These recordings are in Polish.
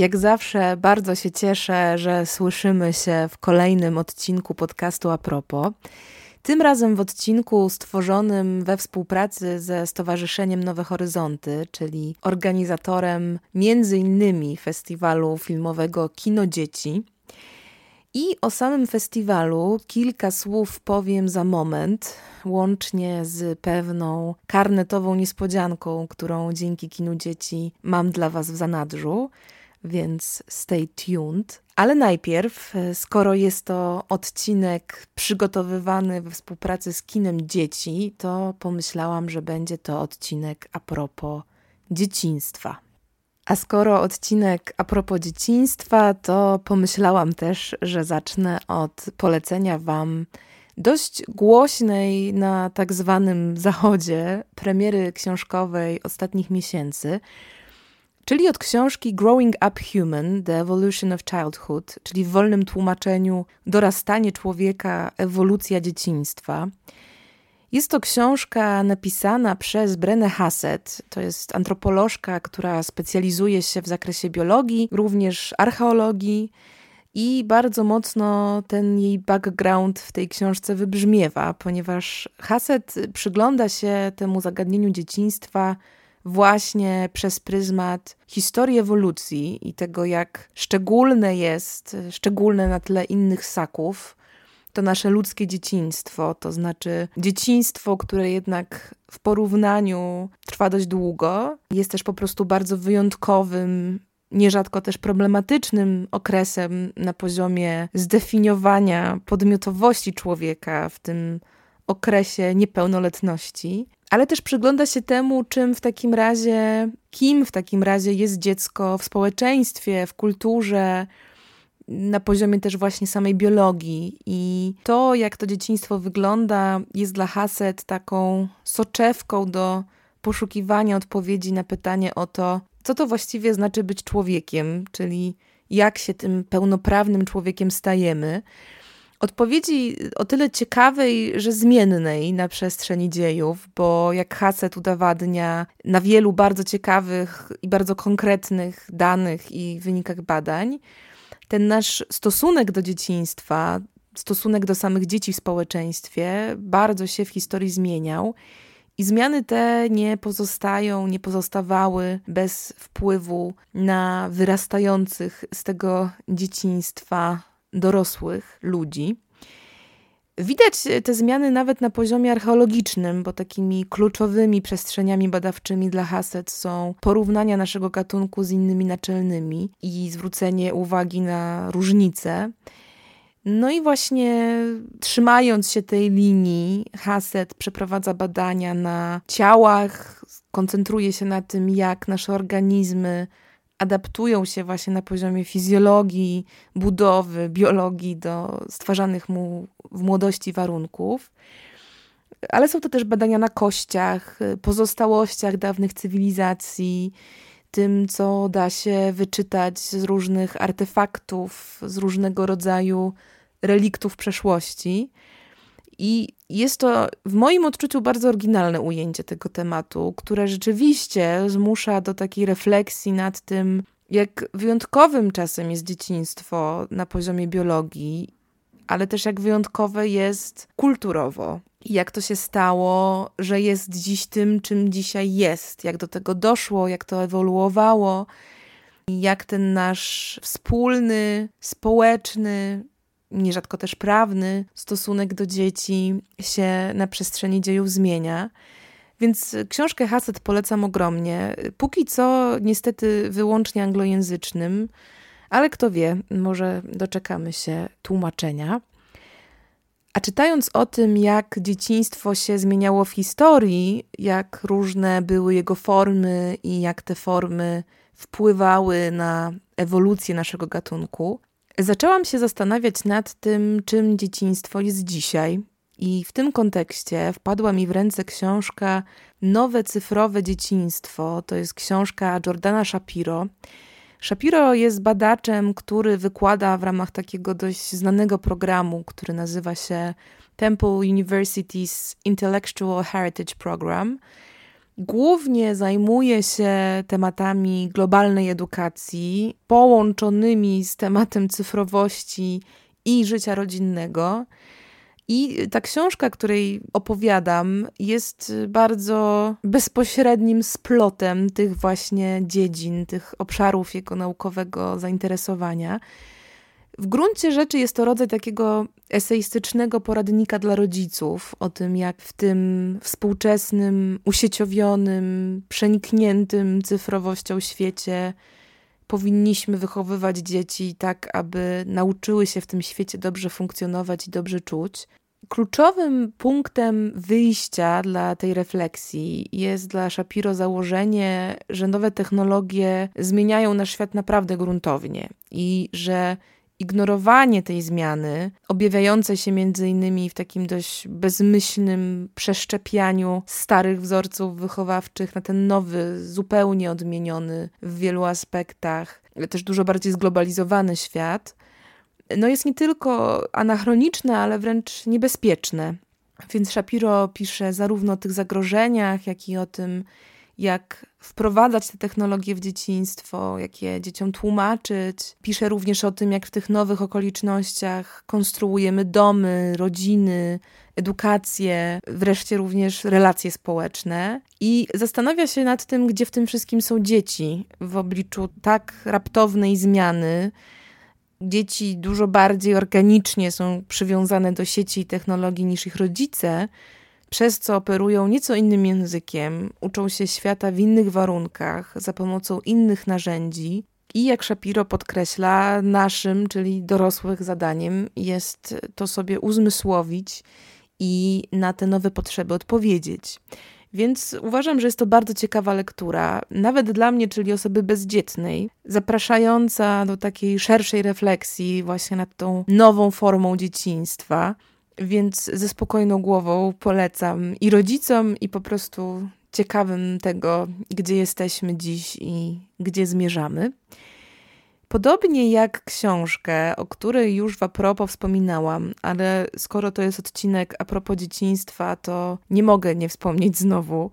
Jak zawsze bardzo się cieszę, że słyszymy się w kolejnym odcinku podcastu A propos. Tym razem w odcinku stworzonym we współpracy ze Stowarzyszeniem Nowe Horyzonty, czyli organizatorem między innymi festiwalu filmowego Kino Dzieci. I o samym festiwalu kilka słów powiem za moment, łącznie z pewną karnetową niespodzianką, którą dzięki Kinu Dzieci mam dla Was w zanadrzu więc stay tuned. Ale najpierw, e, skoro jest to odcinek przygotowywany we współpracy z kinem dzieci, to pomyślałam, że będzie to odcinek a propos dzieciństwa. A skoro odcinek a propos dzieciństwa, to pomyślałam też, że zacznę od polecenia Wam dość głośnej na tak zwanym zachodzie premiery książkowej ostatnich miesięcy, czyli od książki Growing Up Human: The Evolution of Childhood, czyli w wolnym tłumaczeniu Dorastanie człowieka, ewolucja dzieciństwa. Jest to książka napisana przez Brenę Hassett. To jest antropolożka, która specjalizuje się w zakresie biologii, również archeologii. I bardzo mocno ten jej background w tej książce wybrzmiewa, ponieważ Hassett przygląda się temu zagadnieniu dzieciństwa właśnie przez pryzmat historii ewolucji i tego, jak szczególne jest, szczególne na tle innych ssaków, to nasze ludzkie dzieciństwo, to znaczy dzieciństwo, które jednak w porównaniu trwa dość długo, jest też po prostu bardzo wyjątkowym, nierzadko też problematycznym okresem na poziomie zdefiniowania podmiotowości człowieka w tym okresie niepełnoletności ale też przygląda się temu, czym w takim razie, kim w takim razie jest dziecko w społeczeństwie, w kulturze, na poziomie też właśnie samej biologii. I to, jak to dzieciństwo wygląda, jest dla Haset taką soczewką do poszukiwania odpowiedzi na pytanie o to, co to właściwie znaczy być człowiekiem, czyli jak się tym pełnoprawnym człowiekiem stajemy. Odpowiedzi o tyle ciekawej, że zmiennej na przestrzeni dziejów, bo jak Haset udowadnia na wielu bardzo ciekawych i bardzo konkretnych danych i wynikach badań, ten nasz stosunek do dzieciństwa, stosunek do samych dzieci w społeczeństwie bardzo się w historii zmieniał. I zmiany te nie pozostają, nie pozostawały bez wpływu na wyrastających z tego dzieciństwa dorosłych ludzi. Widać te zmiany nawet na poziomie archeologicznym, bo takimi kluczowymi przestrzeniami badawczymi dla Hassett są porównania naszego gatunku z innymi naczelnymi i zwrócenie uwagi na różnice. No i właśnie trzymając się tej linii, Hassett przeprowadza badania na ciałach, koncentruje się na tym, jak nasze organizmy adaptują się właśnie na poziomie fizjologii, budowy, biologii do stwarzanych mu w młodości warunków. Ale są to też badania na kościach, pozostałościach dawnych cywilizacji, tym, co da się wyczytać z różnych artefaktów, z różnego rodzaju reliktów przeszłości. I jest to w moim odczuciu bardzo oryginalne ujęcie tego tematu, które rzeczywiście zmusza do takiej refleksji nad tym, jak wyjątkowym czasem jest dzieciństwo na poziomie biologii, ale też jak wyjątkowe jest kulturowo. I jak to się stało, że jest dziś tym, czym dzisiaj jest, jak do tego doszło, jak to ewoluowało, jak ten nasz wspólny, społeczny, nierzadko też prawny stosunek do dzieci się na przestrzeni dziejów zmienia. Więc książkę Hassett polecam ogromnie. Póki co niestety wyłącznie anglojęzycznym, ale kto wie, może doczekamy się tłumaczenia. A czytając o tym, jak dzieciństwo się zmieniało w historii, jak różne były jego formy i jak te formy wpływały na ewolucję naszego gatunku, zaczęłam się zastanawiać nad tym, czym dzieciństwo jest dzisiaj. I w tym kontekście wpadła mi w ręce książka Nowe cyfrowe dzieciństwo. To jest książka Jordana Shapiro. Shapiro jest badaczem, który wykłada w ramach takiego dość znanego programu, który nazywa się Temple University's Intellectual Heritage Program. Głównie zajmuje się tematami globalnej edukacji, połączonymi z tematem cyfrowości i życia rodzinnego. I ta książka, której opowiadam, jest bardzo bezpośrednim splotem tych właśnie dziedzin, tych obszarów jego naukowego zainteresowania. W gruncie rzeczy jest to rodzaj takiego eseistycznego poradnika dla rodziców o tym, jak w tym współczesnym, usieciowionym, przenikniętym cyfrowością świecie powinniśmy wychowywać dzieci tak, aby nauczyły się w tym świecie dobrze funkcjonować i dobrze czuć. Kluczowym punktem wyjścia dla tej refleksji jest dla Shapiro założenie, że nowe technologie zmieniają nasz świat naprawdę gruntownie i że ignorowanie tej zmiany, objawiające się między innymi w takim dość bezmyślnym przeszczepianiu starych wzorców wychowawczych na ten nowy, zupełnie odmieniony w wielu aspektach, też dużo bardziej zglobalizowany świat, no jest nie tylko anachroniczne, ale wręcz niebezpieczne. Więc Shapiro pisze zarówno o tych zagrożeniach, jak i o tym, jak wprowadzać te technologie w dzieciństwo, jak je dzieciom tłumaczyć. Pisze również o tym, jak w tych nowych okolicznościach konstruujemy domy, rodziny, edukację, wreszcie również relacje społeczne. I zastanawia się nad tym, gdzie w tym wszystkim są dzieci w obliczu tak raptownej zmiany. Dzieci dużo bardziej organicznie są przywiązane do sieci i technologii niż ich rodzice przez co operują nieco innym językiem, uczą się świata w innych warunkach, za pomocą innych narzędzi. I jak Shapiro podkreśla, naszym, czyli dorosłych zadaniem jest to sobie uzmysłowić i na te nowe potrzeby odpowiedzieć. Więc uważam, że jest to bardzo ciekawa lektura, nawet dla mnie, czyli osoby bezdzietnej, zapraszająca do takiej szerszej refleksji właśnie nad tą nową formą dzieciństwa. Więc ze spokojną głową polecam i rodzicom, i po prostu ciekawym tego, gdzie jesteśmy dziś i gdzie zmierzamy. Podobnie jak książkę, o której już w apropos wspominałam, ale skoro to jest odcinek a propos dzieciństwa, to nie mogę nie wspomnieć znowu.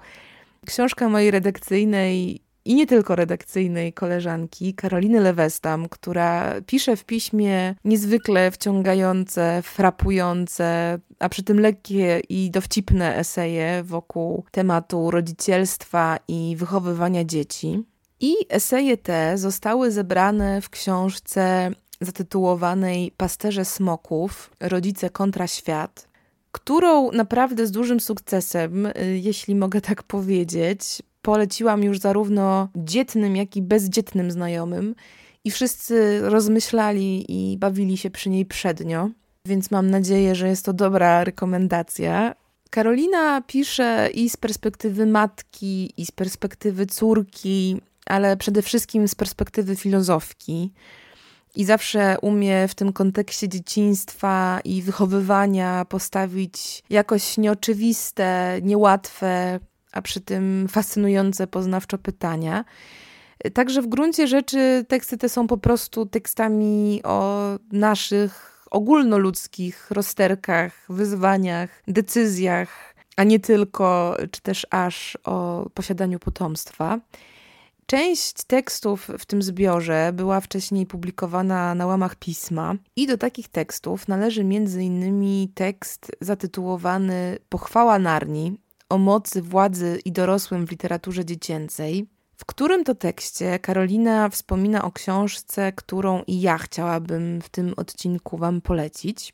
Książka mojej redakcyjnej i nie tylko redakcyjnej koleżanki Karoliny Lewestam, która pisze w piśmie niezwykle wciągające, frapujące, a przy tym lekkie i dowcipne eseje wokół tematu rodzicielstwa i wychowywania dzieci. I eseje te zostały zebrane w książce zatytułowanej Pasterze Smoków Rodzice kontra świat, którą naprawdę z dużym sukcesem, y, jeśli mogę tak powiedzieć, poleciłam już zarówno dzietnym, jak i bezdzietnym znajomym i wszyscy rozmyślali i bawili się przy niej przednio, więc mam nadzieję, że jest to dobra rekomendacja. Karolina pisze i z perspektywy matki, i z perspektywy córki, ale przede wszystkim z perspektywy filozofki. I zawsze umie w tym kontekście dzieciństwa i wychowywania postawić jakoś nieoczywiste, niełatwe, a przy tym fascynujące poznawczo pytania. Także w gruncie rzeczy teksty te są po prostu tekstami o naszych ogólnoludzkich rozterkach, wyzwaniach, decyzjach, a nie tylko, czy też aż o posiadaniu potomstwa. Część tekstów w tym zbiorze była wcześniej publikowana na łamach pisma i do takich tekstów należy m.in. tekst zatytułowany Pochwała Narni o mocy, władzy i dorosłym w literaturze dziecięcej, w którym to tekście Karolina wspomina o książce, którą i ja chciałabym w tym odcinku Wam polecić,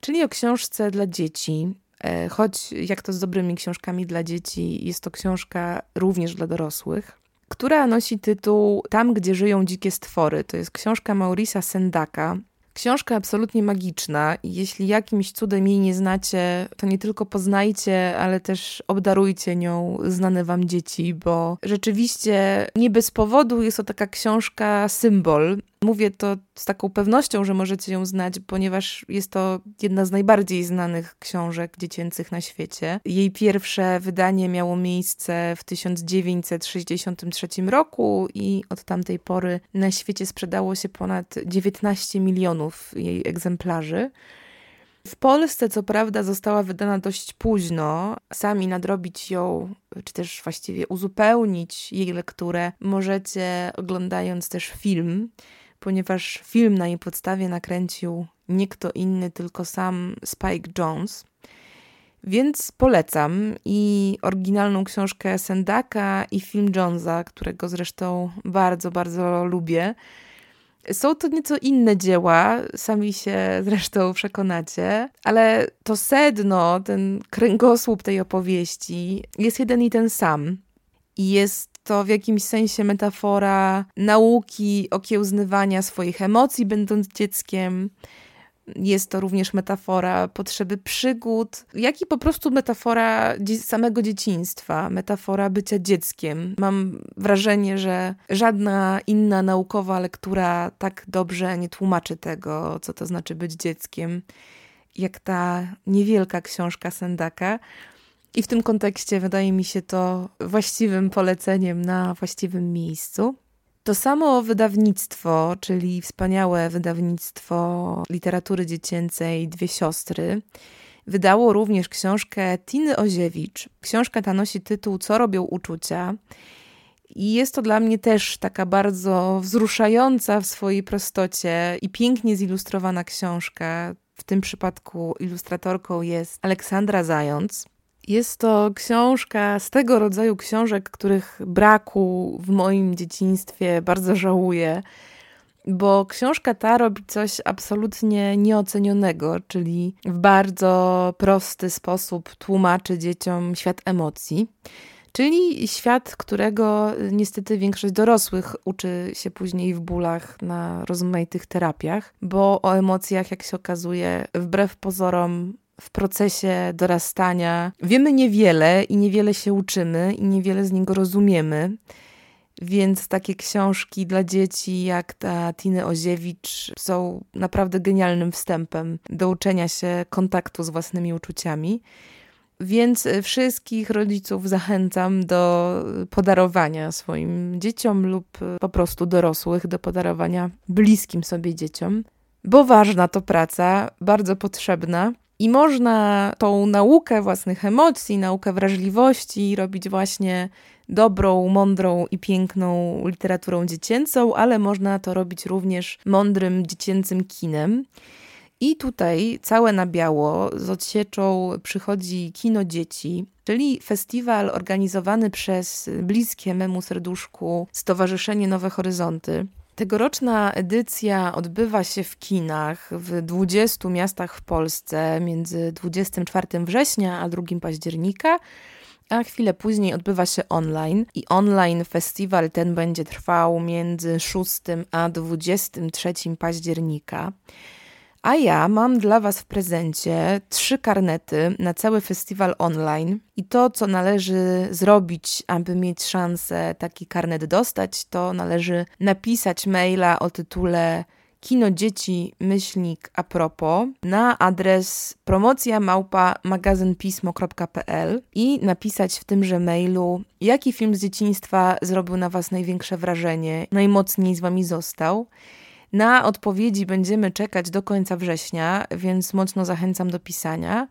czyli o książce dla dzieci. E, choć, jak to z dobrymi książkami dla dzieci, jest to książka również dla dorosłych, która nosi tytuł Tam, gdzie żyją dzikie stwory. To jest książka Maurisa Sendaka, Książka absolutnie magiczna i jeśli jakimś cudem jej nie znacie, to nie tylko poznajcie, ale też obdarujcie nią znane wam dzieci, bo rzeczywiście nie bez powodu jest to taka książka symbol, Mówię to z taką pewnością, że możecie ją znać, ponieważ jest to jedna z najbardziej znanych książek dziecięcych na świecie. Jej pierwsze wydanie miało miejsce w 1963 roku i od tamtej pory na świecie sprzedało się ponad 19 milionów jej egzemplarzy. W Polsce, co prawda, została wydana dość późno. Sami nadrobić ją, czy też właściwie uzupełnić jej lekturę, możecie oglądając też film, ponieważ film na jej podstawie nakręcił nie kto inny, tylko sam Spike Jones. Więc polecam i oryginalną książkę Sendaka i film Jonesa, którego zresztą bardzo, bardzo lubię. Są to nieco inne dzieła, sami się zresztą przekonacie, ale to sedno, ten kręgosłup tej opowieści jest jeden i ten sam. I jest to w jakimś sensie metafora nauki okiełznywania swoich emocji, będąc dzieckiem. Jest to również metafora potrzeby przygód, jak i po prostu metafora samego dzieciństwa, metafora bycia dzieckiem. Mam wrażenie, że żadna inna naukowa lektura tak dobrze nie tłumaczy tego, co to znaczy być dzieckiem, jak ta niewielka książka Sendaka. I w tym kontekście wydaje mi się to właściwym poleceniem na właściwym miejscu. To samo wydawnictwo, czyli wspaniałe wydawnictwo literatury dziecięcej Dwie Siostry, wydało również książkę Tiny Oziewicz. Książka ta nosi tytuł Co robią uczucia. I jest to dla mnie też taka bardzo wzruszająca w swojej prostocie i pięknie zilustrowana książka. W tym przypadku ilustratorką jest Aleksandra Zając. Jest to książka z tego rodzaju książek, których braku w moim dzieciństwie bardzo żałuję, bo książka ta robi coś absolutnie nieocenionego, czyli w bardzo prosty sposób tłumaczy dzieciom świat emocji. Czyli świat, którego niestety większość dorosłych uczy się później w bólach na rozmaitych terapiach, bo o emocjach, jak się okazuje, wbrew pozorom w procesie dorastania wiemy niewiele i niewiele się uczymy i niewiele z niego rozumiemy. Więc takie książki dla dzieci jak ta Tiny Oziewicz są naprawdę genialnym wstępem do uczenia się kontaktu z własnymi uczuciami. Więc wszystkich rodziców zachęcam do podarowania swoim dzieciom lub po prostu dorosłych do podarowania bliskim sobie dzieciom, bo ważna to praca, bardzo potrzebna i można tą naukę własnych emocji, naukę wrażliwości robić właśnie dobrą, mądrą i piękną literaturą dziecięcą, ale można to robić również mądrym dziecięcym kinem. I tutaj całe na biało z odsieczą przychodzi Kino Dzieci, czyli festiwal organizowany przez bliskie memu serduszku Stowarzyszenie Nowe Horyzonty. Tegoroczna edycja odbywa się w kinach w 20 miastach w Polsce między 24 września a 2 października, a chwilę później odbywa się online. I online festiwal ten będzie trwał między 6 a 23 października. A ja mam dla Was w prezencie trzy karnety na cały festiwal online. I to, co należy zrobić, aby mieć szansę taki karnet dostać, to należy napisać maila o tytule Kino Dzieci myślnik a propos na adres promocja małpa magazynpismo.pl i napisać w tymże mailu, jaki film z dzieciństwa zrobił na Was największe wrażenie, najmocniej z Wami został. Na odpowiedzi będziemy czekać do końca września, więc mocno zachęcam do pisania.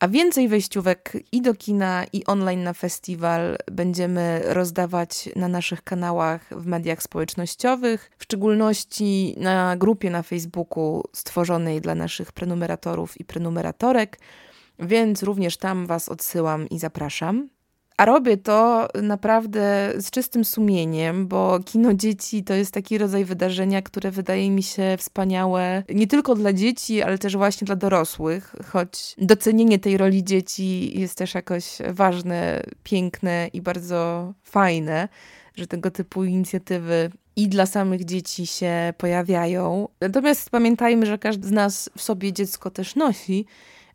A więcej wejściówek i do kina, i online na festiwal będziemy rozdawać na naszych kanałach w mediach społecznościowych, w szczególności na grupie na Facebooku stworzonej dla naszych prenumeratorów i prenumeratorek, więc również tam Was odsyłam i zapraszam. A robię to naprawdę z czystym sumieniem, bo kino dzieci to jest taki rodzaj wydarzenia, które wydaje mi się wspaniałe nie tylko dla dzieci, ale też właśnie dla dorosłych, choć docenienie tej roli dzieci jest też jakoś ważne, piękne i bardzo fajne, że tego typu inicjatywy i dla samych dzieci się pojawiają. Natomiast pamiętajmy, że każdy z nas w sobie dziecko też nosi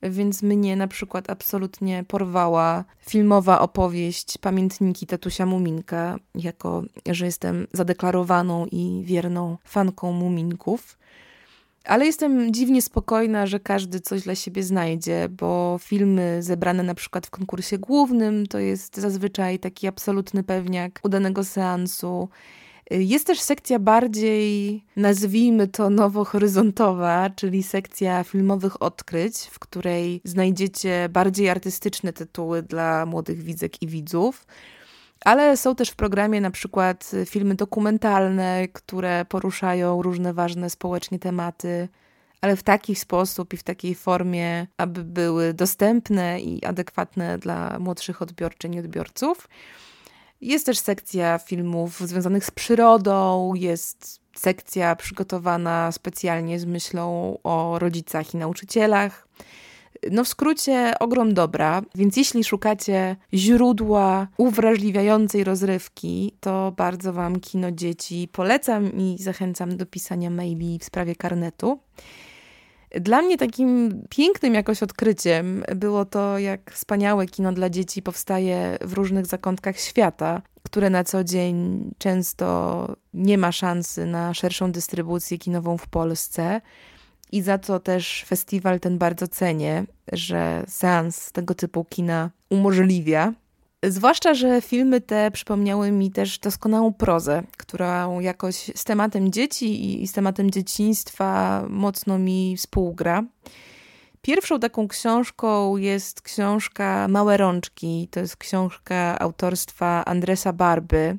więc mnie na przykład absolutnie porwała filmowa opowieść Pamiętniki Tatusia Muminka, jako że jestem zadeklarowaną i wierną fanką Muminków. Ale jestem dziwnie spokojna, że każdy coś dla siebie znajdzie, bo filmy zebrane na przykład w konkursie głównym to jest zazwyczaj taki absolutny pewniak udanego seansu. Jest też sekcja bardziej, nazwijmy to nowohoryzontowa, czyli sekcja filmowych odkryć, w której znajdziecie bardziej artystyczne tytuły dla młodych widzek i widzów. Ale są też w programie na przykład filmy dokumentalne, które poruszają różne ważne społecznie tematy, ale w taki sposób i w takiej formie, aby były dostępne i adekwatne dla młodszych odbiorczyń i odbiorców. Jest też sekcja filmów związanych z przyrodą, jest sekcja przygotowana specjalnie z myślą o rodzicach i nauczycielach. No w skrócie ogrom dobra, więc jeśli szukacie źródła uwrażliwiającej rozrywki, to bardzo Wam Kino Dzieci polecam i zachęcam do pisania maili w sprawie karnetu. Dla mnie takim pięknym jakoś odkryciem było to, jak wspaniałe kino dla dzieci powstaje w różnych zakątkach świata, które na co dzień często nie ma szansy na szerszą dystrybucję kinową w Polsce. I za to też festiwal ten bardzo cenię, że seans tego typu kina umożliwia. Zwłaszcza, że filmy te przypomniały mi też doskonałą prozę, którą jakoś z tematem dzieci i z tematem dzieciństwa mocno mi współgra. Pierwszą taką książką jest książka Małe Rączki. To jest książka autorstwa Andresa Barby.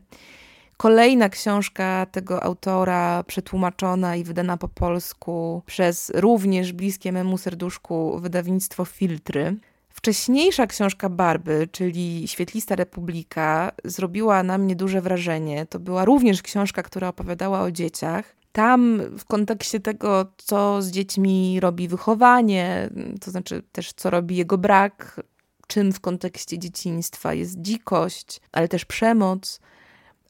Kolejna książka tego autora, przetłumaczona i wydana po polsku przez również bliskie memu serduszku wydawnictwo Filtry. Wcześniejsza książka Barby, czyli Świetlista Republika, zrobiła na mnie duże wrażenie. To była również książka, która opowiadała o dzieciach. Tam w kontekście tego, co z dziećmi robi wychowanie, to znaczy też co robi jego brak, czym w kontekście dzieciństwa jest dzikość, ale też przemoc.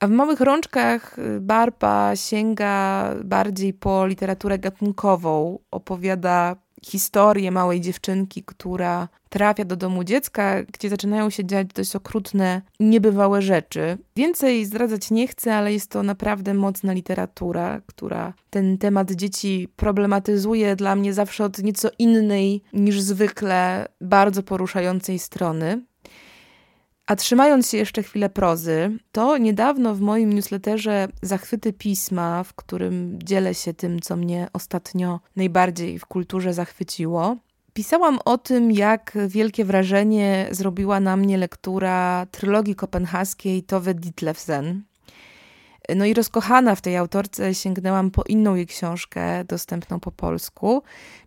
A w małych rączkach Barba sięga bardziej po literaturę gatunkową, opowiada historię małej dziewczynki, która trafia do domu dziecka, gdzie zaczynają się dziać dość okrutne, niebywałe rzeczy. Więcej zdradzać nie chcę, ale jest to naprawdę mocna literatura, która ten temat dzieci problematyzuje dla mnie zawsze od nieco innej niż zwykle bardzo poruszającej strony. A trzymając się jeszcze chwilę prozy, to niedawno w moim newsletterze Zachwyty Pisma, w którym dzielę się tym, co mnie ostatnio najbardziej w kulturze zachwyciło, pisałam o tym, jak wielkie wrażenie zrobiła na mnie lektura trylogii kopenhaskiej Tove Ditlevsen. No i rozkochana w tej autorce sięgnęłam po inną jej książkę, dostępną po polsku,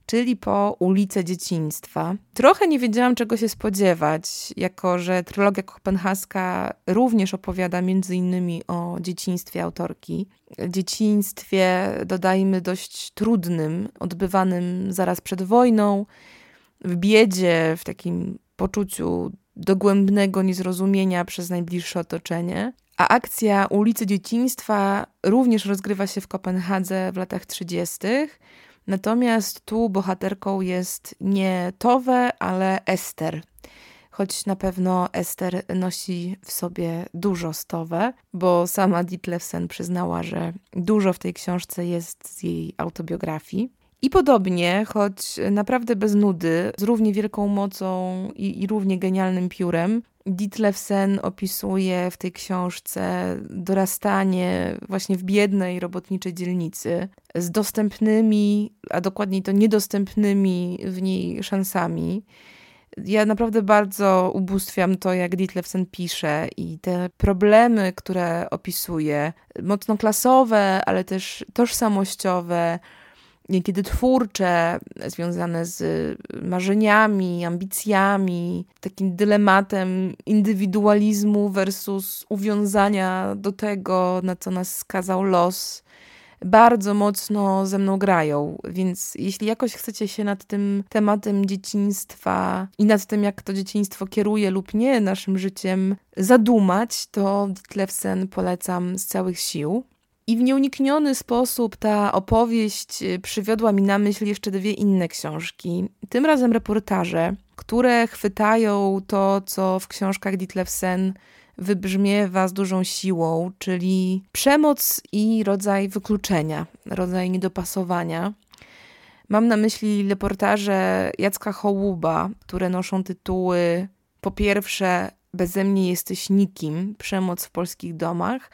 czyli po Ulicę Dzieciństwa. Trochę nie wiedziałam, czego się spodziewać, jako że trylogia kopenhaska również opowiada między innymi o dzieciństwie autorki. Dzieciństwie, dodajmy, dość trudnym, odbywanym zaraz przed wojną, w biedzie, w takim poczuciu dogłębnego niezrozumienia przez najbliższe otoczenie. A akcja ulicy Dzieciństwa również rozgrywa się w Kopenhadze w latach 30. Natomiast tu bohaterką jest nie Tove, ale Ester. Choć na pewno Ester nosi w sobie dużo stowe, bo sama Ditlevsen przyznała, że dużo w tej książce jest z jej autobiografii. I podobnie, choć naprawdę bez nudy, z równie wielką mocą i, i równie genialnym piórem, Ditlevsen opisuje w tej książce dorastanie właśnie w biednej robotniczej dzielnicy z dostępnymi, a dokładniej to niedostępnymi w niej szansami. Ja naprawdę bardzo ubóstwiam to, jak Ditlevsen pisze i te problemy, które opisuje, mocno klasowe, ale też tożsamościowe, niekiedy twórcze, związane z marzeniami, ambicjami, takim dylematem indywidualizmu versus uwiązania do tego, na co nas skazał los, bardzo mocno ze mną grają. Więc jeśli jakoś chcecie się nad tym tematem dzieciństwa i nad tym, jak to dzieciństwo kieruje lub nie naszym życiem, zadumać, to Ditlevsen polecam z całych sił. I w nieunikniony sposób ta opowieść y, przywiodła mi na myśl jeszcze dwie inne książki. Tym razem reportaże, które chwytają to, co w książkach Ditlevsen wybrzmiewa z dużą siłą, czyli przemoc i rodzaj wykluczenia, rodzaj niedopasowania. Mam na myśli reportaże Jacka Hołuba, które noszą tytuły po pierwsze Beze mnie jesteś nikim, przemoc w polskich domach,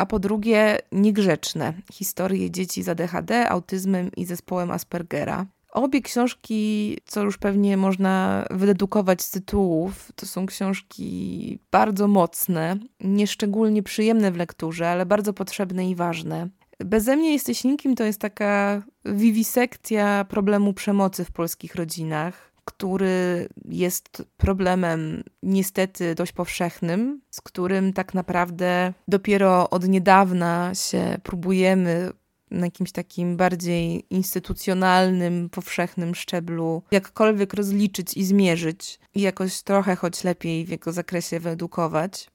a po drugie niegrzeczne, historie dzieci z ADHD, autyzmem i zespołem Aspergera. Obie książki, co już pewnie można wydedukować z tytułów, to są książki bardzo mocne, nieszczególnie przyjemne w lekturze, ale bardzo potrzebne i ważne. Beze mnie jesteś nikim to jest taka wiwisekcja problemu przemocy w polskich rodzinach, który jest problemem niestety dość powszechnym, z którym tak naprawdę dopiero od niedawna się próbujemy na jakimś takim bardziej instytucjonalnym, powszechnym szczeblu jakkolwiek rozliczyć i zmierzyć i jakoś trochę choć lepiej w jego zakresie wyedukować.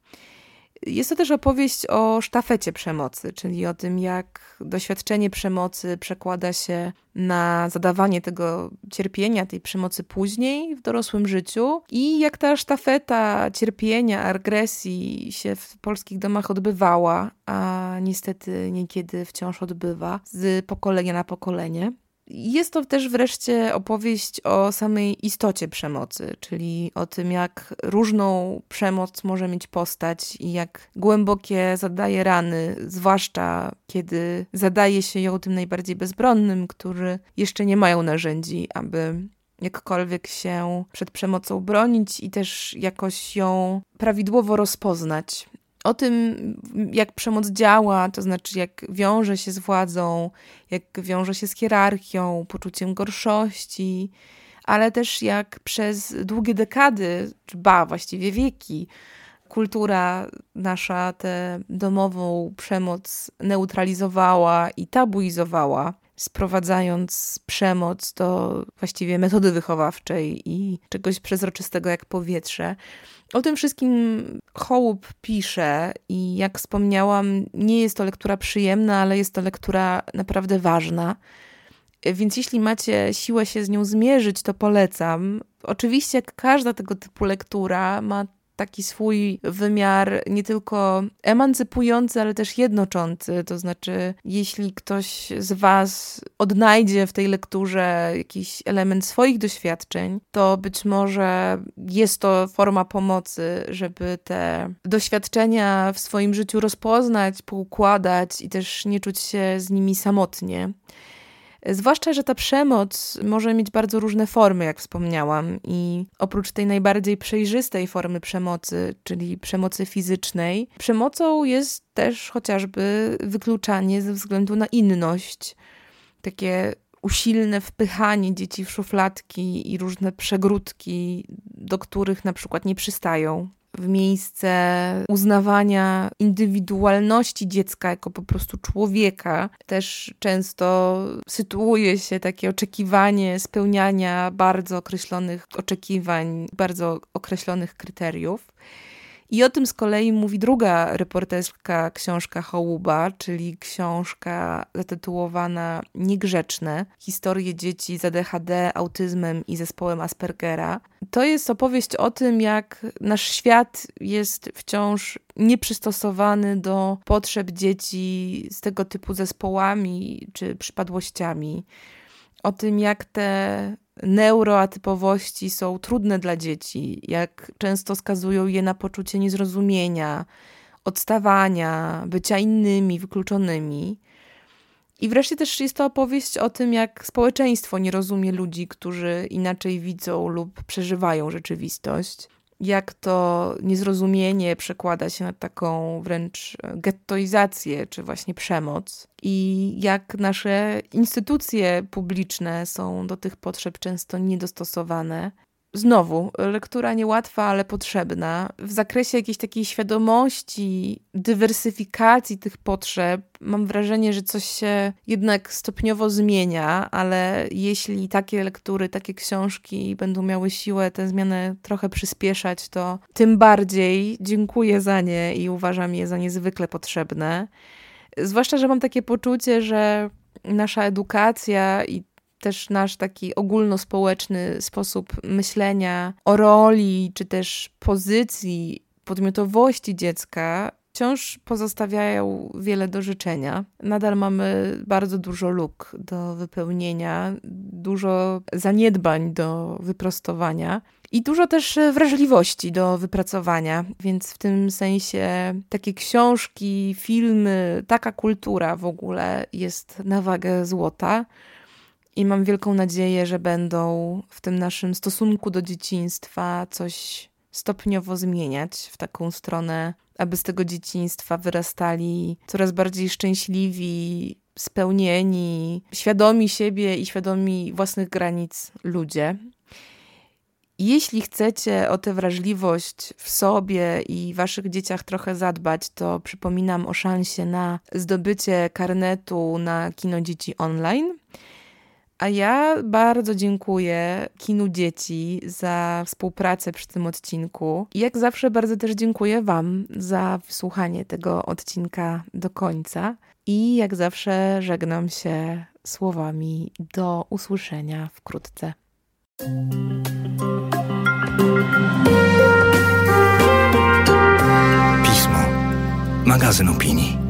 Jest to też opowieść o sztafecie przemocy, czyli o tym, jak doświadczenie przemocy przekłada się na zadawanie tego cierpienia, tej przemocy później w dorosłym życiu i jak ta sztafeta cierpienia, agresji się w polskich domach odbywała, a niestety niekiedy wciąż odbywa z pokolenia na pokolenie. Jest to też wreszcie opowieść o samej istocie przemocy, czyli o tym, jak różną przemoc może mieć postać i jak głębokie zadaje rany, zwłaszcza kiedy zadaje się ją tym najbardziej bezbronnym, którzy jeszcze nie mają narzędzi, aby jakkolwiek się przed przemocą bronić i też jakoś ją prawidłowo rozpoznać o tym, jak przemoc działa, to znaczy jak wiąże się z władzą, jak wiąże się z hierarchią, poczuciem gorszości, ale też jak przez długie dekady, czy ba, właściwie wieki, kultura nasza tę domową przemoc neutralizowała i tabuizowała, sprowadzając przemoc do właściwie metody wychowawczej i czegoś przezroczystego jak powietrze. O tym wszystkim Hołub pisze i jak wspomniałam, nie jest to lektura przyjemna, ale jest to lektura naprawdę ważna. Więc jeśli macie siłę się z nią zmierzyć, to polecam. Oczywiście każda tego typu lektura ma taki swój wymiar nie tylko emancypujący, ale też jednoczący. To znaczy, jeśli ktoś z Was odnajdzie w tej lekturze jakiś element swoich doświadczeń, to być może jest to forma pomocy, żeby te doświadczenia w swoim życiu rozpoznać, poukładać i też nie czuć się z nimi samotnie. Zwłaszcza, że ta przemoc może mieć bardzo różne formy, jak wspomniałam, i oprócz tej najbardziej przejrzystej formy przemocy, czyli przemocy fizycznej, przemocą jest też chociażby wykluczanie ze względu na inność, takie usilne wpychanie dzieci w szufladki i różne przegródki, do których na przykład nie przystają w miejsce uznawania indywidualności dziecka jako po prostu człowieka. Też często sytuuje się takie oczekiwanie spełniania bardzo określonych oczekiwań, bardzo określonych kryteriów. I o tym z kolei mówi druga reporterska książka Hołuba, czyli książka zatytułowana Niegrzeczne historie dzieci z ADHD, autyzmem i zespołem Aspergera. To jest opowieść o tym, jak nasz świat jest wciąż nieprzystosowany do potrzeb dzieci z tego typu zespołami czy przypadłościami. O tym, jak te neuroatypowości są trudne dla dzieci, jak często skazują je na poczucie niezrozumienia, odstawania, bycia innymi, wykluczonymi. I wreszcie też jest to opowieść o tym, jak społeczeństwo nie rozumie ludzi, którzy inaczej widzą lub przeżywają rzeczywistość jak to niezrozumienie przekłada się na taką wręcz gettoizację, czy właśnie przemoc, i jak nasze instytucje publiczne są do tych potrzeb często niedostosowane. Znowu, lektura niełatwa, ale potrzebna. W zakresie jakiejś takiej świadomości, dywersyfikacji tych potrzeb, mam wrażenie, że coś się jednak stopniowo zmienia, ale jeśli takie lektury, takie książki będą miały siłę tę zmianę trochę przyspieszać, to tym bardziej dziękuję za nie i uważam je za niezwykle potrzebne. Zwłaszcza, że mam takie poczucie, że nasza edukacja i też nasz taki ogólnospołeczny sposób myślenia o roli, czy też pozycji, podmiotowości dziecka wciąż pozostawiają wiele do życzenia. Nadal mamy bardzo dużo luk do wypełnienia, dużo zaniedbań do wyprostowania. I dużo też wrażliwości do wypracowania, więc w tym sensie takie książki, filmy, taka kultura w ogóle jest na wagę złota. I mam wielką nadzieję, że będą w tym naszym stosunku do dzieciństwa coś stopniowo zmieniać w taką stronę, aby z tego dzieciństwa wyrastali coraz bardziej szczęśliwi, spełnieni, świadomi siebie i świadomi własnych granic ludzie. Jeśli chcecie o tę wrażliwość w sobie i waszych dzieciach trochę zadbać, to przypominam o szansie na zdobycie karnetu na Kino Dzieci Online. A ja bardzo dziękuję Kinu Dzieci za współpracę przy tym odcinku. I jak zawsze bardzo też dziękuję Wam za wysłuchanie tego odcinka do końca. I jak zawsze żegnam się słowami do usłyszenia wkrótce. Pismo. Magazyn opinii.